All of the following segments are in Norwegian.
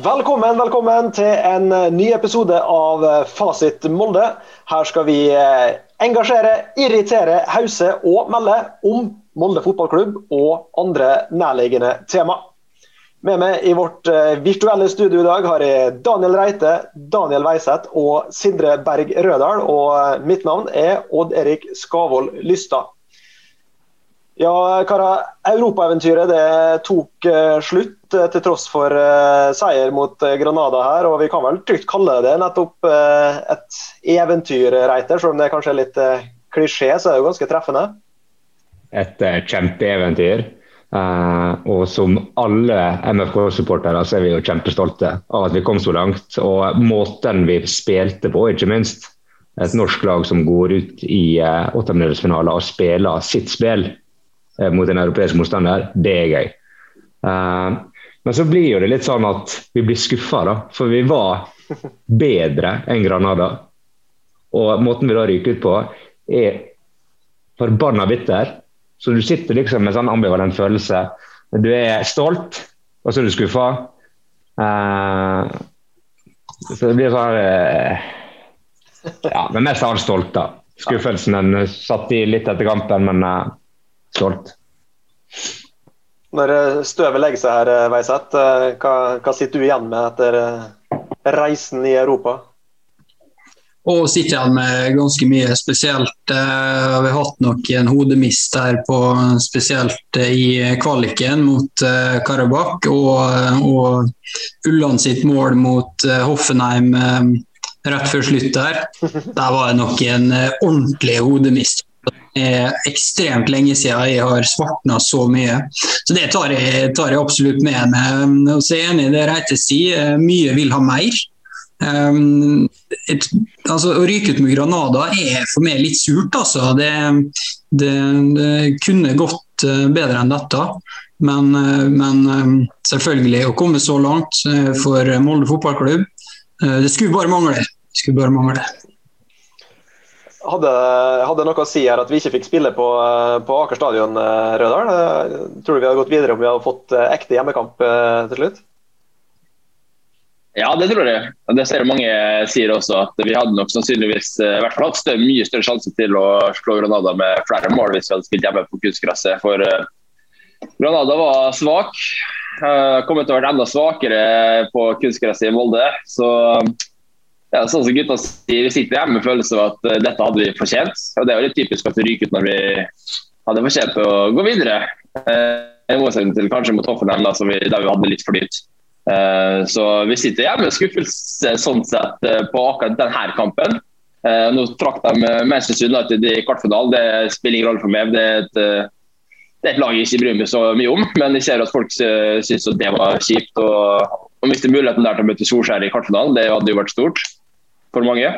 Velkommen, velkommen til en eh, ny episode av eh, Fasit Molde. Her skal vi eh, engasjere, irritere, hause og melde om Molde fotballklubb og andre nærliggende tema. Med meg i vårt virtuelle studio i dag har jeg Daniel Reite, Daniel Weiseth og Sindre Berg Rødal. Og mitt navn er Odd Erik Skavold Lystad. Ja, karer. Europaeventyret tok uh, slutt uh, til tross for uh, seier mot Granada her. Og vi kan vel trygt kalle det nettopp et eventyr, Reiter. Selv om det kanskje er litt klisjé, så er det jo ganske treffende. Et kjempeeventyr. og som alle MFK-supportere så er vi jo kjempestolte av at vi kom så langt. Og måten vi spilte på, ikke minst. Et norsk lag som går ut i uh, og spiller sitt spill Eh, mot en europeisk motstander, det er gøy. Uh, men så blir jo det litt sånn at vi blir skuffa, da. For vi var bedre enn Granada. Og måten vi da ryker ut på, er forbanna bitter. Så du sitter liksom med sånn ambivalent følelse. Du er stolt, og så er du skuffa. Uh, så det blir sånn uh, Ja, men mest av alt stolt, da. Skuffelsen den satt i litt etter kampen, men stolt. Når eh, støvet legger seg her, eh, Veiseth, eh, hva, hva, sitter du igjen med etter reisen i Europa? Og sitter igjen med ganske mye spesielt. Vi har hatt nok en hodemist her på spesielt i kvaliken mot Karabakh. Og, og Ulland sitt mål mot Hoffenheim rett før slutt der. Der var det nok en ordentlig hodemist er ekstremt lenge siden jeg har svartna så mye. Så det tar jeg, tar jeg absolutt med meg. Og så er jeg enig i det Reite sier, mye vil ha mer. Um, et, altså, å ryke ut med Granada er for meg litt surt, altså. Det, det, det kunne gått uh, bedre enn dette. Men, uh, men um, selvfølgelig, å komme så langt for Molde fotballklubb, det skulle bare mangle. Det skulle bare mangle hadde, hadde noe å si her at vi ikke fikk spille på, på Aker stadion, eh, Rødal? Eh, tror du vi hadde gått videre om vi hadde fått eh, ekte hjemmekamp til slutt? Ja, det tror jeg. Det ser mange sier også, at vi hadde nok sannsynligvis hvert fall hatt mye større sjanse til å slå Granada med flere mål hvis vi hadde spilt hjemme på kunstgresset. For Granada var svak. Kommet til å være enda svakere på kunstgresset i Molde. Så ja, sånn som gutta sier, Vi sitter hjemme med følelse av at uh, dette hadde vi fortjent. og Det er jo litt typisk at vi ryker ut når vi hadde fortjent å gå videre. Uh, I motsetning til kanskje mot Hoffenheim, da, vi, der vi hadde litt flyt. Uh, så vi sitter hjemme med skuffelse sånn sett på akkurat denne kampen. nå trakk de Manchester United i kvartfinalen. Det spiller ingen rolle for meg. Det er et, det er et lag jeg ikke bryr meg så mye om, men jeg ser at folk syns det var kjipt. og, og miste muligheten der til å møte Solskjær i kvartfinalen, det hadde jo vært stort for mange.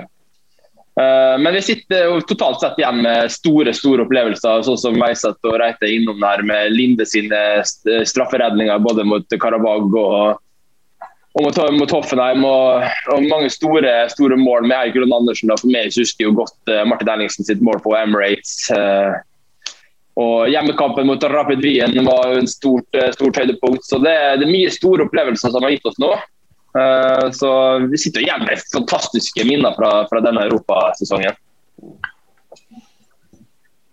Uh, men vi sitter jo totalt sett igjen med store store opplevelser, sånn som Veiseth og Reite innom der med Linde sine strafferedninger både mot Karabag og, og mot, mot, Hoffenheim. Og, og, mange store store mål med Eirik Lund Andersen. Da. For meg husker jo godt uh, Martin Ellingsen sitt mål på Emirates. Og Hjemmekampen mot Rapid Wien var jo en stort, stort høydepunkt. Så det, det er mye store opplevelser som har gitt oss nå. Eh, så vi sitter igjen med fantastiske minner fra, fra denne europasesongen.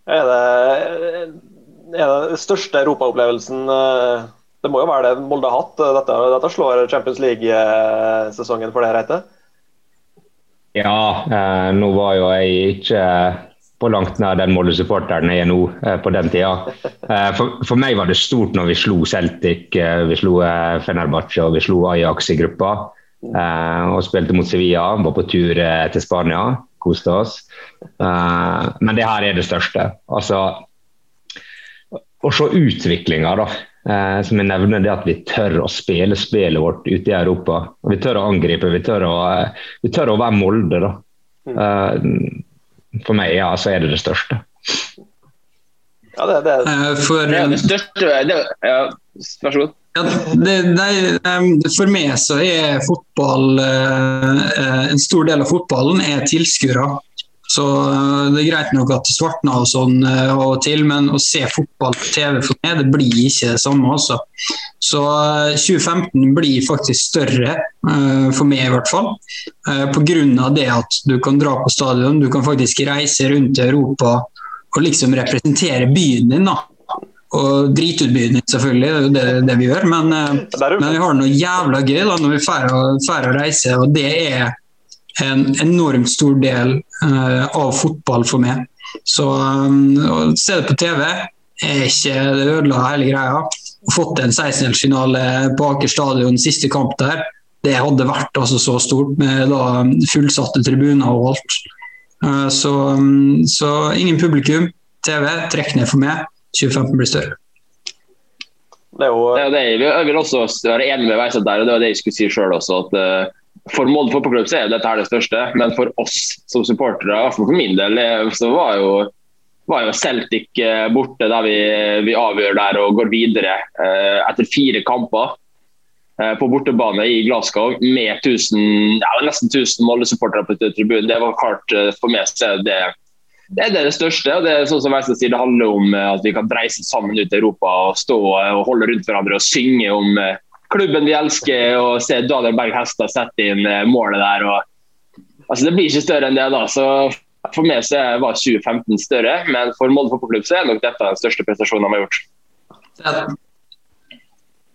Er det, er det største europaopplevelsen eh, Det må jo være det Molde har hatt. Dette, dette slår Champions League-sesongen for det, Reite? Ja, eh, nå var jo jeg ikke på langt nær den Molde-supporteren jeg er nå eh, på den tida. Eh, for, for, meg var det stort når vi slo Celtic, eh, vi slo Fenerbahçe og vi slo Ajax i gruppa. Og spilte mot Sevilla, var på tur til Spania, koste oss. men det her er det største. Altså å se utviklinga, da. som jeg nevner, det at vi tør å spille spillet vårt ute i Europa. Vi tør å angripe, vi tør å, vi tør å være Molde. da. For meg ja, så er det det største. Ja, det, det, uh, for, det er det største det, ja, Vær så god. Ja, det, det, for meg så er fotball uh, En stor del av fotballen er tilskuere. Så eh, det er greit nok at det svartner og sånn eh, av og til, men å se fotball på TV for meg, det blir ikke det samme. Også. Så 2015 blir faktisk større, for meg i hvert fall. Pga. det at du kan dra på stadion, du kan faktisk reise rundt i Europa og liksom representere byen din. da og drite ut byen din, selvfølgelig, det er det, det vi gjør. Men, men, vi har det noe jævla gøy da, når vi drar og reiser, og det er en enormt stor del uh, av fotball for meg. Så um, å se det på TV er ikke det ødela hele greia. Fått en 16-delsfinale på Aker stadion, siste kamp der, det hadde vært altså så stort med da, fullsatte tribuner og alt. Uh, så, um, så, ingen publikum. TV, trekk ned for meg. 2015 blir større. Det er jo... det er, jeg vil også være enig med Veiseth der, og det var det jeg skulle si sjøl også. at uh, for Molde fotballklubb så er dette det største, men for oss som supportere, for min del, så var jo, var jo Celtic eh, borte der vi, vi, avgjør der og går videre eh, etter fire kamper eh, på bortebane i Glasgow med tusen, ja, nesten 1000 Molde-supportere på tribunen. Det var klart for meg så det, det er det største. og det er sånn som jeg sier, det handler om at vi kan reise sammen ut i Europa og stå og holde rundt hverandre og synge om klubben vi elsker, og se Daniel Berg Hestad sette inn eh, målet der. Og, altså, det blir ikke større enn det. da, så For meg så var 2015 større, men for Molde fotballklubb så er nok dette den største prestasjonen de har gjort.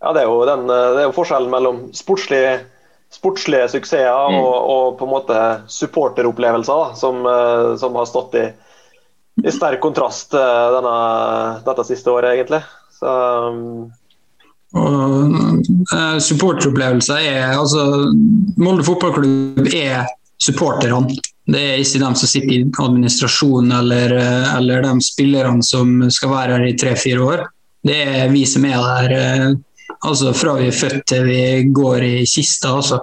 Ja, Det er jo, den, eh, det er jo forskjellen mellom sportslige, sportslige suksesser mm. og, og, på en måte supporteropplevelser som, eh, som har stått i, i sterk kontrast denne, dette siste året, egentlig. Så um, Uh, supporteropplevelser er altså Molde fotballklubb er supporterne. Det er ikke de som sitter i administrasjonen eller, eh, eller de spillerne som skal være her i tre-fire år. Det er vi som er der uh, altså fra vi er født til vi går i kista. Altså.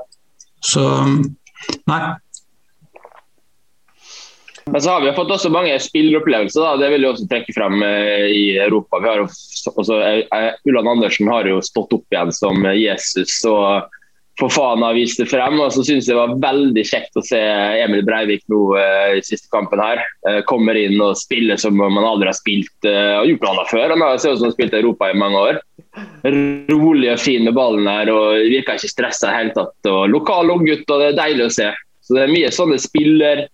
Så nei, men så har vi fått også mange spilleropplevelser. Da. Det vil jeg også trekke frem eh, i Europa. Vi har også, eh, eh, Ulland Andersen har jo stått opp igjen som Jesus og for faen har vist det frem. Og så syns jeg det var veldig kjekt å se Emil Breivik nå i siste kampen her. kommer inn og spiller som om han aldri har spilt og gjort noe annet før. Han ser ut som han har spilt Europa i mange år. Rolig og fin med ballen her og virker ikke stressa i det hele tatt. Og lokal unggutt, og det er deilig å se. Så det er mye sånne spiller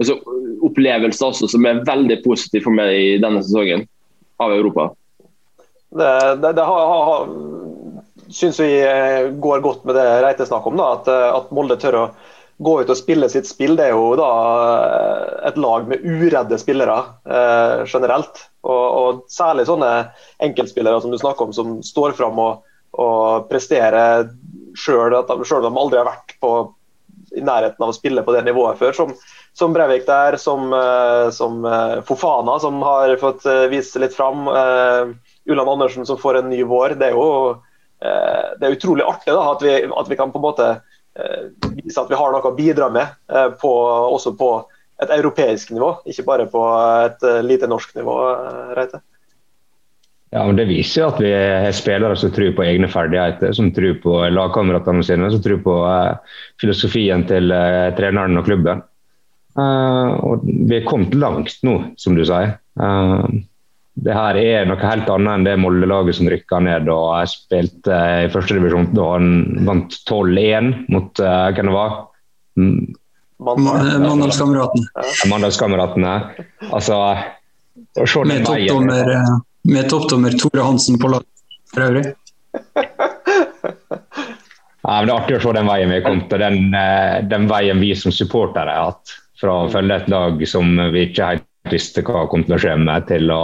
altså, opplevelse også som er veldig positiv for meg i denne sesongen av Europa. Det, det, det har, har, syns vi eh, går godt med det Reite snakker om, da, at, eh, at, Molde tør å gå ut og spille sitt spill. Det er jo da eh, et lag med uredde spillere eh, generelt. Og, og, særlig sånne enkeltspillere som du snakker om, som står fram og, og presterer sjøl om de aldri har vært på, i nærheten av å spille på det nivået før. som som Breivik der, som, eh, som, eh, Fofana, som har fått vist vise litt fram. Ulland Andersen som får en ny vår. Det er jo det er utrolig artig da, at, vi, at vi kan på en måte vise at vi har noe å bidra med, på, også på et europeisk nivå, ikke bare på et lite norsk nivå. Reite. Ja, men Det viser jo at vi har spillere som tror på egne ferdigheter, som tror på lagkameratene sine, som tror på filosofien til treneren og klubben. Uh, og vi er kommet langt nå, som du sier. Uh, det her er noe helt annet enn det Molde-laget som rykka ned og jeg spilte i første divisjon da han vant 12-1 mot uh, hvem det var? Mandalskameratene. Mandalskameratene. Altså Med toppdommer, med toppdommer Tore Hansen på lag for øvrig. Nei, men Det er artig å se den veien vi har kommet, og den, den veien vi som supportere har hatt fra å følge et lag som vi ikke helt visste hva kom til å skje med, til å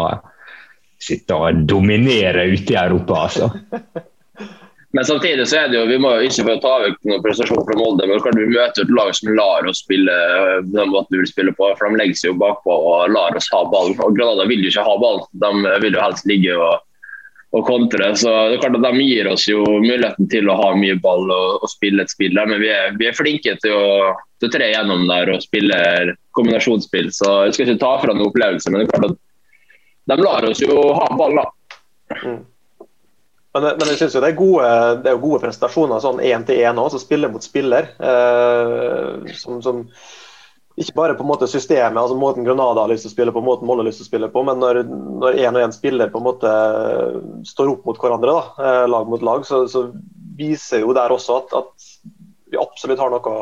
sitte og dominere ute i Europa. altså. Men samtidig så er det jo, vi må jo ikke få ta vekk noen prestasjon fra Molde. men kan Vi møter et lag som lar oss spille den måten vi vil spille på. for De legger seg jo bakpå og lar oss ha ballen. og Granada vil jo ikke ha ballen. De vil jo helst ligge og og kontre. Så det er klart at De gir oss jo muligheten til å ha mye ball og, og spille et spill der, men vi er, vi er flinke til å, til å, tre gjennom der og spille kombinasjonsspill. Så Jeg skal ikke ta fra noen opplevelse, men det er klart at de lar oss jo ha ball. da. Mm. Men, men, jeg synes jo det er gode, det er gode prestasjoner sånn én til én òg, spiller mot spiller. Eh, som, som ikke bare på en måte systemet, altså måten Granada har lyst til å spille på, måten Molde har lyst til å spille på, men når, når en og en spiller på en måte står opp mot hverandre, da, eh, lag mot lag, så, så viser jo der også at, at vi absolutt har noe,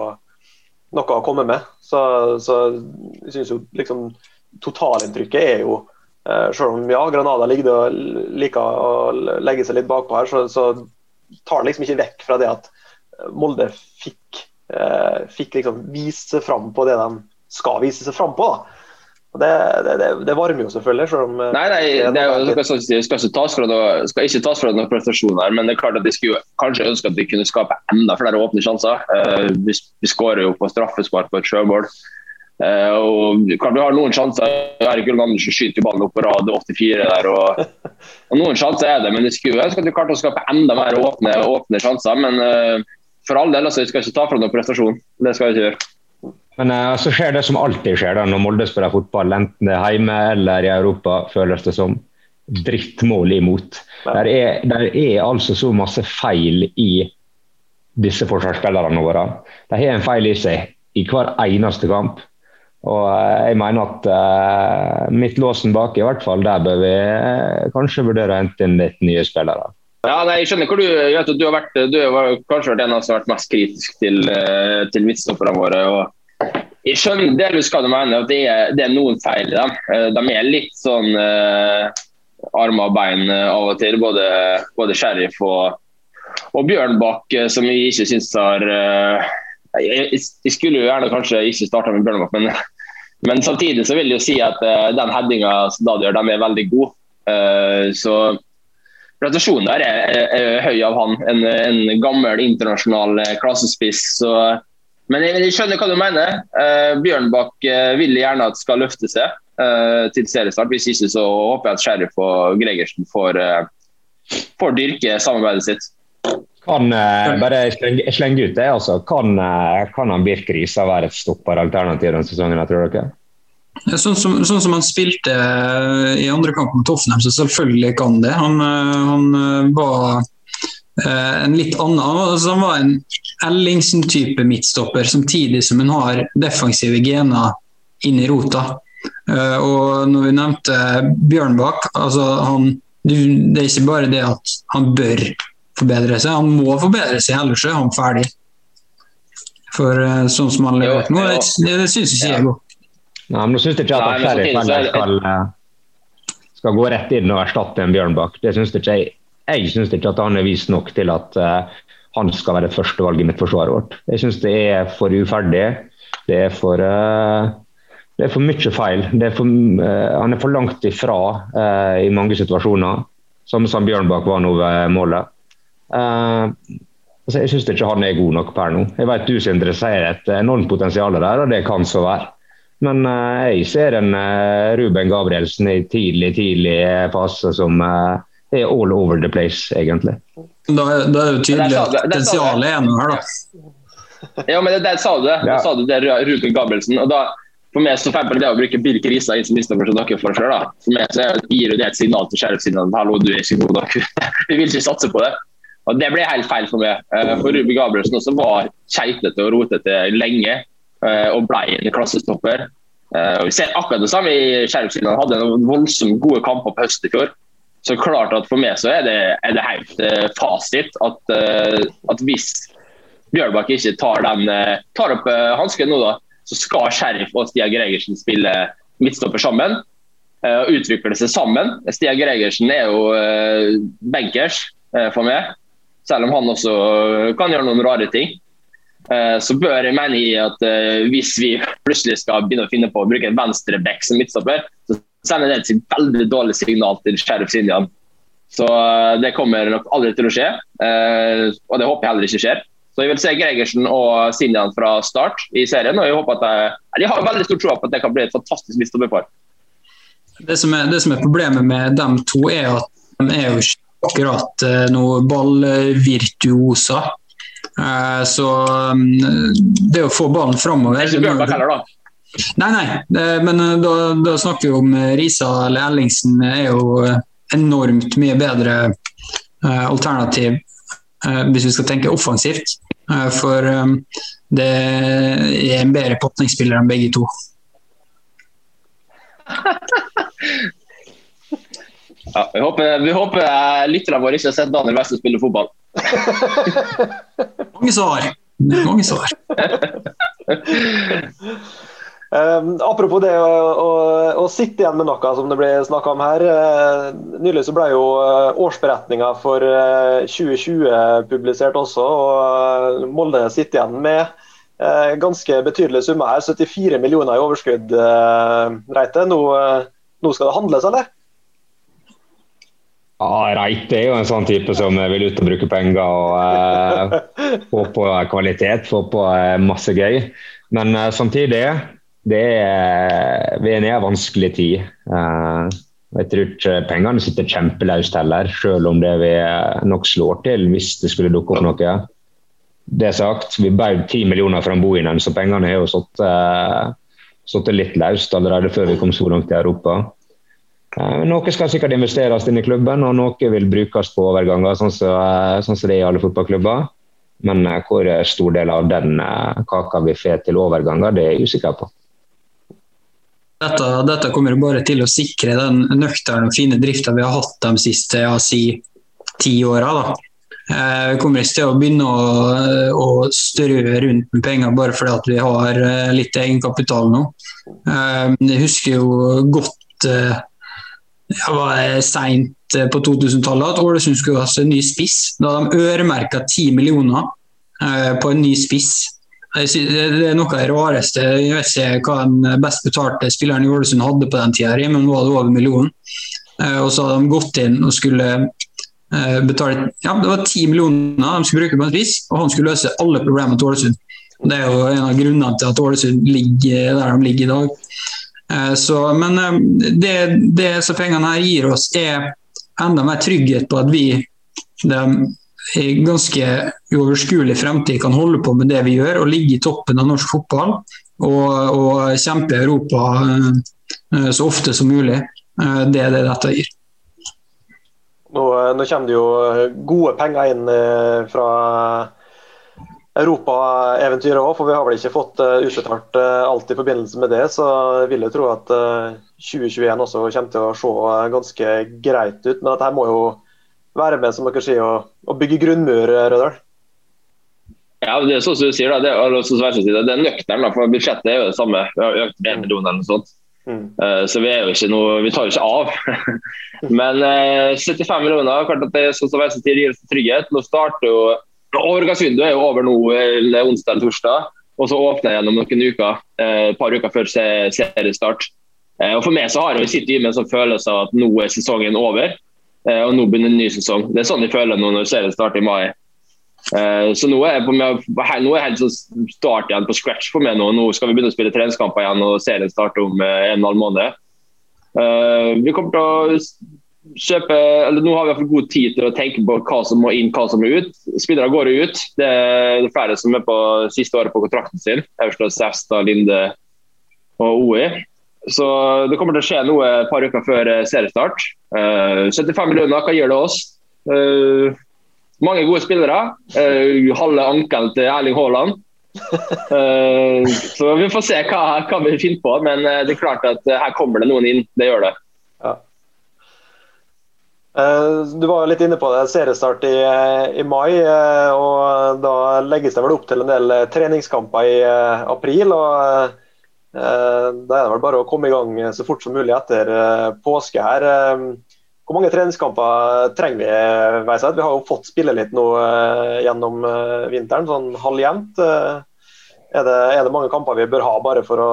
noe å komme med. Så, så jeg syns jo liksom totalinntrykket er jo Selv om ja, Granada ligger, liker å legge seg litt bakpå her, så, så tar det liksom ikke vekk fra det at Molde fikk Eh, fikk liksom vist seg fram på det de skal vise seg fram på. da. Det, det, det, varmer jo selvfølgelig. Selv om, eh, nei, nei, det er jo, skal, skal, tas fra noe, skal ikke tas fra noen prestasjoner, men det er klart at de skulle kanskje ønske at de kunne skape enda flere åpne sjanser. Uh, vi, vi skårer jo på straffespark på et sjømål. Uh, og kan du ha noen sjanser. Erik Ulf Andersen skyter ballen opp på rad 84 der. Og, og Noen sjanser er det, men det skulle ønske at de klarte å skape enda mer åpne, åpne sjanser. Men uh, for all del, altså, vi skal ikke ta fra noen prestasjon. Det skal vi ikke gjøre. Men uh, så skjer det som alltid skjer da, når Molde spiller fotball, enten det er hjemme eller i Europa, føles det som drittmål imot. Der, er, der er altså så masse feil i disse forsvarsspillerne våre. De har en feil i seg i hver eneste kamp. Og uh, jeg mener at uh, midtlåsen bak, i hvert fall, der bør vi uh, kanskje vurdere å hente inn litt nye spillere. Ja, nei, jeg skjønner hvor du, vet, du har vært, du har kanskje vært en av som har vært mest kritisk til, uh, til midtstopperne våre. og Jeg skjønner delvis hva du mener, at det er, det er noen feil i dem. Eh, de er litt sånn uh, armer og bein eh, av og til, både, både Sheriff og, og Bjørnbakk, som vi ikke syns har jeg, jeg, skulle jo gjerne kanskje ikke starta med Bjørnbakk, men, men, samtidig så vil jeg jo si at den headinga som da gjør, de er veldig gode. så prestasjonen der er, er, er, høy av han. En, en gammel internasjonal eh, klassespiss. Så, men jeg, jeg, skjønner hva du mener. Uh, Bjørnbakk uh, vil gjerne at skal løfte seg uh, til seriestart. Hvis ikke så håper jeg at Sheriff og Gregersen får, får dyrke samarbeidet sitt. Kan bare slenge ut det, altså. Kan, kan han Birk Risa være et stopperalternativ denne sesongen, tror dere? Sånn som, sånn som, han spilte eh, i andre kamp mot Tottenham, så selvfølgelig kan det. Han, eh, han eh, var en litt annen altså Han var en Ellingsen-type midtstopper, samtidig som han har defensive gener inn i rota. Og når vi nevnte Bjørnbakk, altså han, det er ikke bare det at han bør forbedre seg, han må forbedre seg, ellers er han ferdig. For sånn som han har levert nå, det, det, det syns ikke jeg ja. Nei, men Nå syns jeg ikke at Sheriff heller skal, eh, skal gå rett inn og erstatte en Bjørnbakk. Det synes ikke jeg. Jeg syns ikke at han er vist nok til at uh, han skal være førstevalget i forsvar. vårt. Jeg syns det er for uferdig. Det er for uh, det er for mye feil. Er for, uh, han er for langt ifra i mange situasjoner, som, som Bjørnbakk var nå ved målet. Altså, jeg syns ikke han er god nok per nå. Jeg vet du Sindre sier et enormt potensial der, og det kan så være. Men uh, jeg ser en uh, Ruben Gabrielsen i tidlig, tidlig fase som uh, er all over the place, egentlig. Da, da er det tydelig at potensialet er noe her, da. Ja, men det, der sa du det. Ja. sa du det, Ruben Gabrielsen. og da for meg så for det å bruke Birk Risa inn som istedenfor som dere selv, da. For meg så gir det et signal til sheriff-siden hallo, du er ikke god nok. Vi vil ikke satse på det. Og Det ble helt feil for meg. For Ruben Gabrielsen også var keitete og rotete lenge. Eh, og ble en klassestopper. Og vi ser akkurat det samme i Sheriff han hadde noen voldsomt gode kamper på høst i fjor. Så klart at For meg så er det, er det helt fasit at, at, hvis Bjørnbakk ikke tar, den, tar opp hansken nå, da, så skal Sheriff og Stia Gregersen spille midtstopper sammen. og utvikle seg sammen. Stia Gregersen er jo benkers for meg, selv om han også kan gjøre noen rare ting. Eh, så bør jeg mene i at uh, hvis vi plutselig skal begynne å finne på å bruke en venstreback som midtstopper, så sender det et veldig dårlig signal til Sheriff Sinjan. Så uh, det kommer nok aldri til å skje, og det håper jeg heller ikke skjer. Så jeg vil se Gregersen og Sinjan fra start i serien, og jeg håper at jeg, jeg har veldig stor tro på at det kan bli et fantastisk midtstopperpar. Det, det som er problemet med dem to, er at de er jo ikke akkurat noe ballvirtuoser. Eh, så mm, det å få ballen framover Ikke Bjørnbakk heller, da? Nei, nei, men eh, da, da, snakker vi om eh, Risa eller Ellingsen er jo enormt mye bedre alternativ hvis vi skal tenke offensivt. For Det er en bedre potningsspiller enn begge to. Ja, vi håper, vi håper lytterne våre ikke har sett Daniel Weste spille fotball. Mange svar. Mange svar. Um, apropos det å, å, å, sitte igjen med noe, som det ble snakka om her. Uh, nylig så ble jo uh, årsberetninga for uh, 2020 publisert også. og Molde sitter igjen med ganske betydelige summer her. 74 millioner i overskudd, Reite. Nå, nå skal det handles, eller? Ja, Reite er jo en sånn type som vil ut og bruke penger og eh, få på kvalitet, få på masse gøy. Men eh, samtidig det er, vi er en vanskelig tid. Uh, jeg tror ikke pengene sitter kjempeløst heller, selv om det vi nok slår til hvis det skulle dukke opp noe. Det sagt, vi bød 10 millioner fra boinen, så pengene har jo sittet uh, litt løst allerede før vi kom så langt i Europa. Uh, noe skal sikkert investeres inn i klubben, og noe vil brukes på overganger, sånn som så, sånn så det er i alle fotballklubber. Men hvor stor del av den kaka vi får til overganger, det er jeg usikker på. Dette, dette, kommer bare til å sikre den nøkterne og fine drifta vi har hatt de siste ja, si, ti åra. Eh, vi kommer ikke til å begynne å, å strø rundt med penger bare fordi vi har eh, litt egenkapital nå. Eh, jeg husker jo godt eh, det var seint på 2000-tallet at Ålesund skulle ha en ny spiss. Da hadde de øremerka 10 millioner på en ny spiss. Det er noe av det rareste. Jeg vet ikke hva den best betalte spilleren i Ålesund hadde på den tida, men nå var det over millionen. Eh, og så hadde de gått inn og skulle eh, betale ja, det var ti millioner de skulle bruke på en spiss, og han skulle løse alle problemene til Ålesund. Det er jo en av grunnene til at Ålesund ligger der de ligger i dag. Eh, så, men det, det som pengene her gir oss, er enda mer trygghet på at vi de i ganske uoverskuelig fremtid kan holde på med det vi gjør og ligge i toppen av norsk fotball og, og kjempe i Europa uh, så ofte som mulig. Det er det dette gir. Nå, nå, kommer det jo gode penger inn fra europaeventyret òg, for vi har vel ikke fått utbetalt alt i forbindelse med det. Så jeg vil jo tro at 2021 også kommer til å se ganske greit ut. Men dette må jo være med som dere sier, og, og bygge grunnmur, Rødal? Ja, det er sånn som du sier, da. Det, er, det er nøktern, for budsjettet er jo det samme. Vi har økt med 1 million eller noe sånt. Mm. Uh, så vi, er jo ikke noe, vi tar jo ikke av. Men uh, eh, 75 millioner, klart at det er sånn som gir oss trygghet. Nå starter jo Overgangsvinduet er jo over nå, eller onsdag eller torsdag. Og så åpner jeg gjennom noen uker, uh, et par uker før seriestart. Og For meg så har jeg sittet i med en sånn følelse av at nå er sesongen over. Eh, og nå begynner en ny sesong. Det er sånn jeg føler nå når serien starter i mai. Så nå er, jeg, nå er helt sånn start igjen på scratch for meg. Nå Nå skal vi begynne å spille treningskamper igjen, og serien starter om en og en halv måned. Vi kommer til å kjøpe eller Nå har vi fått god tid til å tenke på hva som må inn, hva som må ut. Spillere går jo ut. Det er flere som er på siste året på kontrakten sin. Aursland, Sævstad, Linde og OE. Så det kommer til å skje noe et par uker før seriestart. Uh, 75 millioner, hva gjør det oss? Uh, mange gode spillere. Uh, halve ankelen til Erling Haaland. Så vi får se hva, hva vi finner på, men det er klart at her kommer det noen inn. Det gjør det. Ja. Du var litt inne på det, seriestart i, i, mai. og Da legges det vel opp til en del treningskamper i april. og Da er det vel bare å komme i gang så fort som mulig etter påske her. Hvor mange treningskamper trenger vi? Veiseth? Vi har jo fått spille litt nå gjennom vinteren, sånn halvjevnt. Er, det, er, det, mange kamper vi bør ha bare for å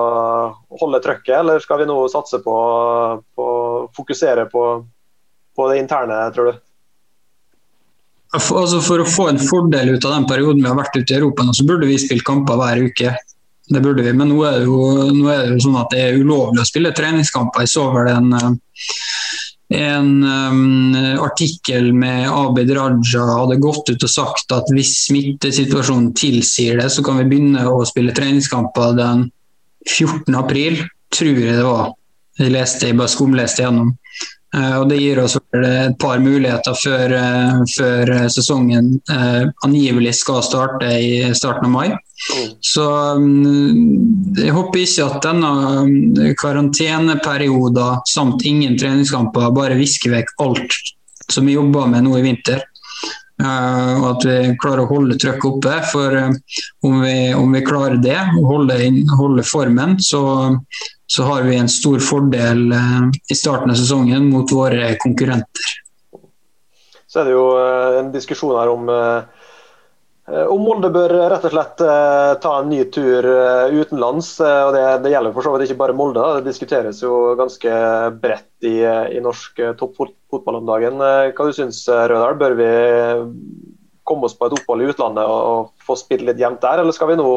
holde trøkket, eller skal vi nå satse på å fokusere på, på, det interne, tror du? For, altså for å få en fordel ut av den perioden vi har vært ute i Europa, nå, så burde vi spille kamper hver uke. Det burde vi, men nå er det jo, er det jo sånn at det er ulovlig å spille treningskamper. Jeg så vel en en um, artikkel med Abid Raja hadde gått ut og sagt at hvis smittesituasjonen tilsier det, så kan vi begynne å spille treningskamper den 14. april, tror jeg det var. Jeg leste, jeg bare skumleste gjennom. Uh, og Det gir oss et par muligheter før, uh, før sesongen eh, angivelig skal starte i starten av mai. Mm. Så um, jeg håper ikke at denne um, karanteneperioden samt ingen treningskamper bare visker vekk alt som vi jobber med nå i vinter. Uh, og at vi klarer å holde trøkket oppe. For uh, om, vi, om, vi, klarer det, og holde, holde formen, så, så, har vi en stor fordel uh, i starten av sesongen mot våre konkurrenter. Så er det jo en diskusjon her om Eh, om Molde bør rett og slett eh, ta en ny tur eh, utenlands. og Det, det gjelder for så vidt ikke bare Molde. Da. Det diskuteres jo ganske bredt i, i norsk toppfotball om dagen. Hva du syns Rødahl? Bør vi komme oss på et opphold i utlandet og, og få spilt litt jevnt der, eller skal vi nå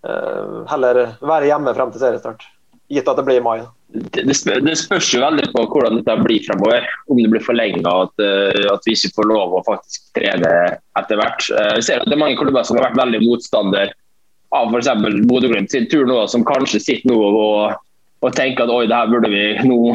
heller være hjemme frem til seriestart? Gitt at det blir i mai. Det, det, det, spørs jo veldig på hvordan dette blir fremover. Om det blir forlenga, at, eh, at vi ikke får lov å faktisk trene etter hvert. Eh, vi ser at det er mange klubber som har vært veldig motstander av f.eks. Bodø-Glimt sin tur nå, som kanskje sitter nå og, og tenker at oi, det her burde vi nå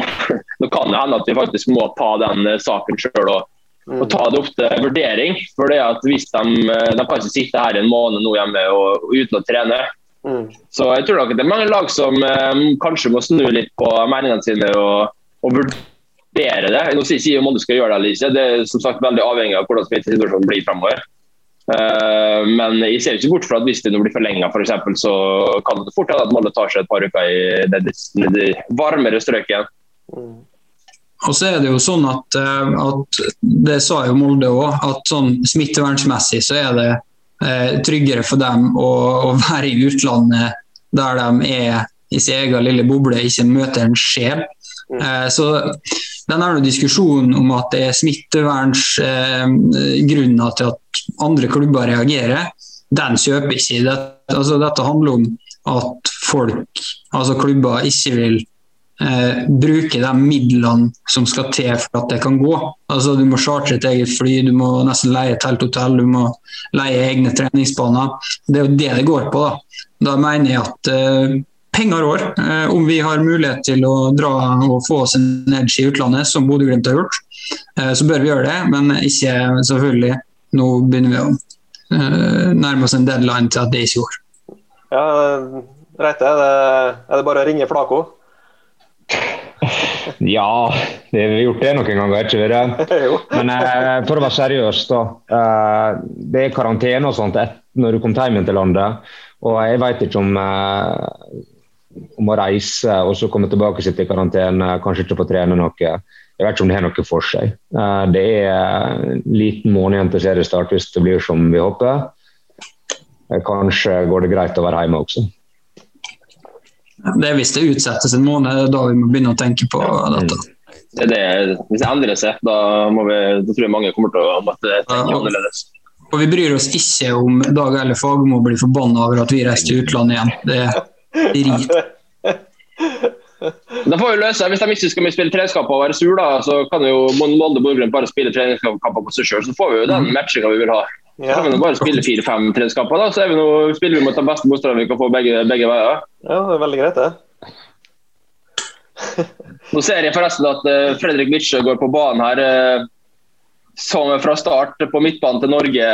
Nå kan det hende at vi faktisk må ta den eh, saken sjøl og, og, ta det opp til vurdering. For det at hvis de, de kan ikke sitte her en måned nå hjemme og, uten å trene. Mm. Så jeg tror nok det er mange lag som eh, kanskje må snu litt på meningene sine og, og vurdere det. Nå sier om du skal gjøre det eller ikke, det er som sagt veldig avhengig av hvordan smittesituasjonen blir fremover. Uh, men jeg ser ikke bort fra at hvis det nå blir forlenga, for eksempel, så kan det fort hende at Molde tar seg et par uker i det varmere strøket. Mm. Og så er det jo sånn at, eh, at det sa jo Molde òg, at sånn smittevernsmessig så er det eh, tryggere for dem å, å, være i utlandet der de er i sin egen lille boble, ikke møter en sjel. Mm. Eh, så den er diskusjonen om at det er smittevernsgrunner eh, til at andre klubber reagerer, den kjøper ikke. Det, altså, dette handler om at folk, altså klubber, ikke vil eh, bruke de midlene som skal til for at det kan gå. Altså, du må chartre et eget fly, du må nesten leie telthotell, du må leie egne treningsbaner. Det er jo det det går på. Da, da mener jeg at eh, penger rår. Eh, om vi har mulighet til å dra og få oss en edge i utlandet, som Bodø-Glimt har gjort, eh, så bør vi gjøre det. Men ikke selvfølgelig Nå begynner vi å eh, nærme oss en deadline til at det ikke går. Ja, Reite, er det, er det bare å ringe Flako? Ja, det har vi gjort det noen ganger, ikke det? Men eh, for å være seriøs, da. Eh, det er karantene og sånt når du kommer hjem til landet. Og jeg vet ikke om, eh, om å reise og så komme tilbake og sitte i karantene, kanskje ikke få trene noe. Jeg vet ikke om det har noe for seg. Eh, det er en liten måned igjen til seriestart hvis det blir som vi håper. Eh, kanskje går det greit å være hjemme også. Det er hvis det utsettes en måned, da vi må begynne å tenke på dette. Det det, hvis det endrer seg, da, vi, da, tror jeg mange kommer til å måtte tenke ja, annerledes. Og vi bryr oss ikke om Dag eller Fagermo blir forbanna over at vi reiser til utlandet igjen. Det er drit. Da får vi løse Hvis de ikke skal spille treningskamper og være sur, da, så kan jo Molde Borgren bare spille treningskamper på seg sjøl. Så får vi jo den mm. matchinga vi vil ha. Ja. Så kan vi bare spille fire-fem treningskamper, da, så vi noe, spiller vi mot de beste motstanderne vi kan få begge, begge veier. Ja, det er veldig greit, det. nå ser jeg forresten at uh, Fredrik Mitsjø går på banen her, uh, som fra start på midtbanen til Norge.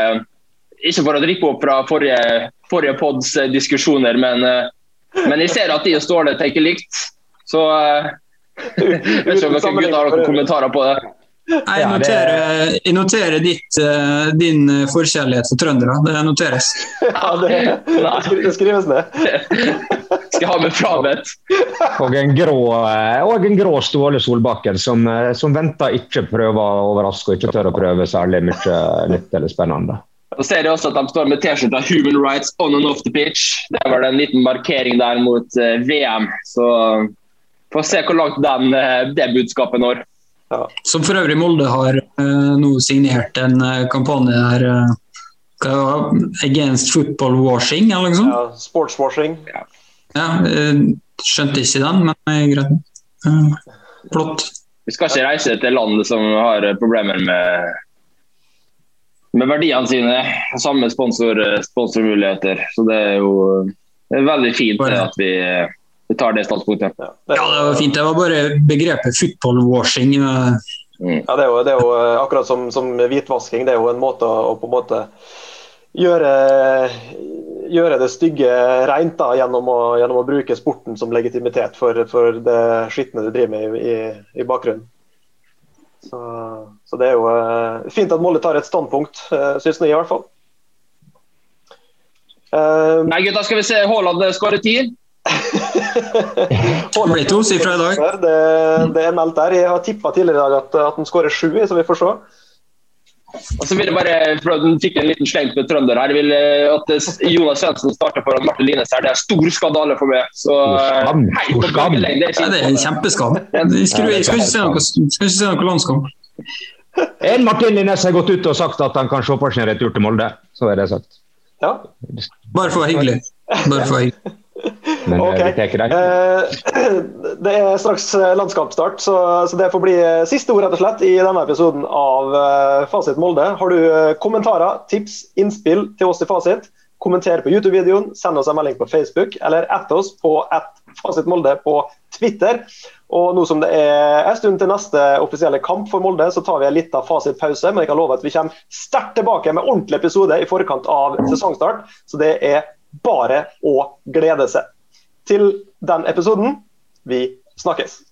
Ikke for å drikke opp fra forrige, forrige pods uh, diskusjoner, men, men, jeg ser at de og Ståle tenker likt. Så jeg vet ikke om dere har noen kommentarer på det. Jeg noterer, jeg noterer ditt, eh, din eh, forkjærlighet for trøndere. Det noteres. Ja, det, det skrives ned. Skal ha med frabedt. Og en grå, eh, og en grå Ståle Solbakken som, som venter ikke prøver å overraske og ikke tør å prøve særlig mye nytt eller spennende. Så ser jeg også at de står med T-skjorta 'Human rights on and off the pitch'. Det var en liten markering der mot VM. Så får se hvor langt den, det budskapet når. Ja. Som for øvrig Molde har uh, nå signert en uh, kampanje der uh, Against football washing, eller noe sånt? Ja, sportswashing. Ja. ja skjønte ikke den, men greit. flott. Vi skal ikke reise til land som har problemer med, med verdiene sine. Samme sponsor, sponsormuligheter. Så det er jo det er veldig fint at vi vi tar det standpunktet. Ja, det, var fint. Det var bare begrepet football-washing. Mm. Ja, det er, jo, det er jo, eh, akkurat som, som, hvitvasking. Det er jo en måte å, på en måte gjøre, gjøre det stygge rent da, gjennom å, gjennom å bruke sporten som legitimitet for, for det skitne du driver med i, i, i bakgrunnen. Så, så, det er jo uh, fint at Molde tar et standpunkt, uh, syns jeg i hvert fall. Uh, Nei, gutta, skal vi se Haaland skårer ti? det blir tosifra i dag. Det, det, er meldt der. Jeg har tippa tidligere i dag at, at han skårer sju, så vi får se. Og så vil jeg bare, for at fikk en liten sleng på trønder her, vil at Jonas Svendsen starter foran Martin Lines her. Det er stor skandale for meg. Så, skam. Stor skam. Det er, ja, det er en kjempeskam. Jeg skal, ikke se noe, skal ikke se noe landskamp. En Martin Linnes har gått ut og sagt at han kan se for seg en retur til Molde. Så er det sagt. Ja. Bare for å være hyggelig. Bare for å være hyggelig. Men eh, okay. det, Uh, det er straks eh, landskapsstart, så, så, det får bli siste ord rett og slett i denne episoden av Fasit Molde. Har du kommentarer, tips, innspill til oss i Fasit, kommenter på YouTube-videoen, send oss en melding på Facebook, eller ett oss på ett Fasit Molde på Twitter. Og nå som det er en stund til neste offisielle kamp for Molde, så tar vi en liten fasitpause. Men jeg kan love at vi kommer sterkt tilbake med ordentlig episode i forkant av sesongstart. Så det er bare å glede seg. Til den episoden vi snakkes.